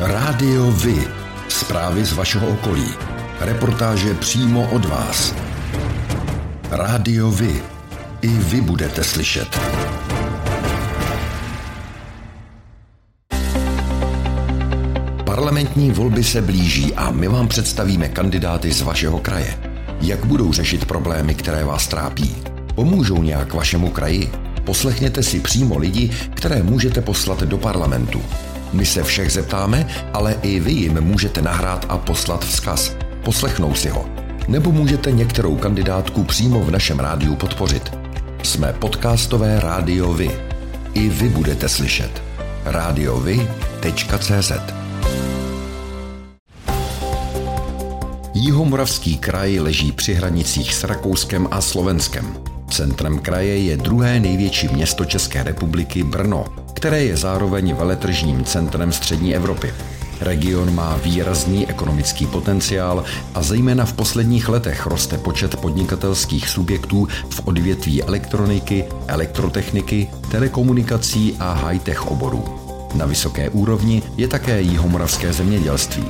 Rádio Vy. Zprávy z vašeho okolí. Reportáže přímo od vás. Rádio Vy. I vy budete slyšet. Parlamentní volby se blíží a my vám představíme kandidáty z vašeho kraje. Jak budou řešit problémy, které vás trápí? Pomůžou nějak vašemu kraji? Poslechněte si přímo lidi, které můžete poslat do parlamentu. My se všech zeptáme, ale i vy jim můžete nahrát a poslat vzkaz. Poslechnou si ho. Nebo můžete některou kandidátku přímo v našem rádiu podpořit. Jsme podcastové rádio Vy. I vy budete slyšet. radiovy.cz Jihomoravský kraj leží při hranicích s Rakouskem a Slovenskem. Centrem kraje je druhé největší město České republiky Brno, které je zároveň veletržním centrem střední Evropy. Region má výrazný ekonomický potenciál a zejména v posledních letech roste počet podnikatelských subjektů v odvětví elektroniky, elektrotechniky, telekomunikací a high-tech oborů. Na vysoké úrovni je také jihomoravské zemědělství.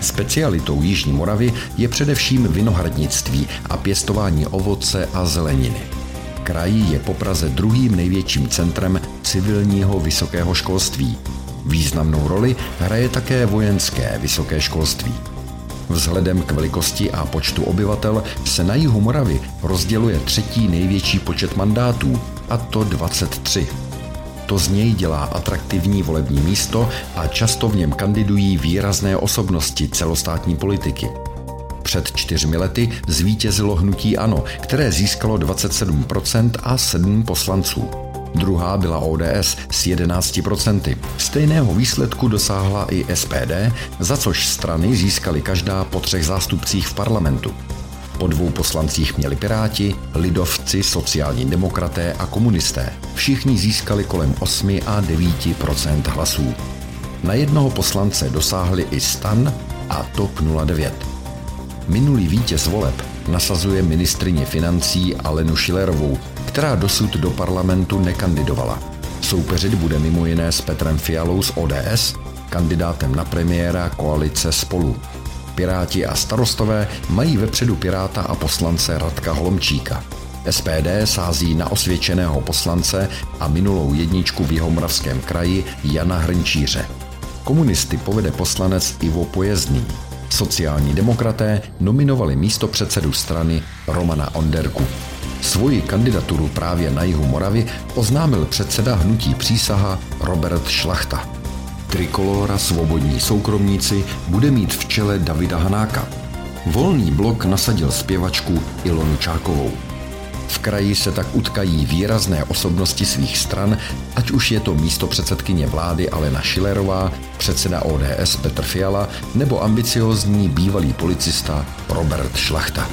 Specialitou Jižní Moravy je především vinohradnictví a pěstování ovoce a zeleniny. Kraj je po Praze druhým největším centrem civilního vysokého školství. Významnou roli hraje také vojenské vysoké školství. Vzhledem k velikosti a počtu obyvatel se na jihu Moravy rozděluje třetí největší počet mandátů, a to 23. To z něj dělá atraktivní volební místo a často v něm kandidují výrazné osobnosti celostátní politiky. Před čtyřmi lety zvítězilo hnutí ANO, které získalo 27% a 7 poslanců. Druhá byla ODS s 11%. Stejného výsledku dosáhla i SPD, za což strany získaly každá po třech zástupcích v parlamentu. Po dvou poslancích měli Piráti, Lidovci, sociální demokraté a komunisté. Všichni získali kolem 8 a 9% hlasů. Na jednoho poslance dosáhli i Stan a TOP 09. Minulý vítěz voleb nasazuje ministrině financí Alenu Šilerovou, která dosud do parlamentu nekandidovala. Soupeřit bude mimo jiné s Petrem Fialou z ODS, kandidátem na premiéra koalice Spolu. Piráti a starostové mají vepředu Piráta a poslance Radka Holomčíka. SPD sází na osvědčeného poslance a minulou jedničku v Jihomoravském kraji Jana Hrnčíře. Komunisty povede poslanec Ivo Pojezdný. Sociální demokraté nominovali místo předsedu strany Romana Onderku. Svoji kandidaturu právě na jihu Moravy oznámil předseda hnutí přísaha Robert Šlachta. Trikolora Svobodní soukromníci bude mít v čele Davida Hanáka. Volný blok nasadil zpěvačku Ilonu Čákovou. V kraji se tak utkají výrazné osobnosti svých stran, ať už je to místo předsedkyně vlády Alena Šilerová, předseda ODS Petr Fiala nebo ambiciozní bývalý policista Robert Šlachta.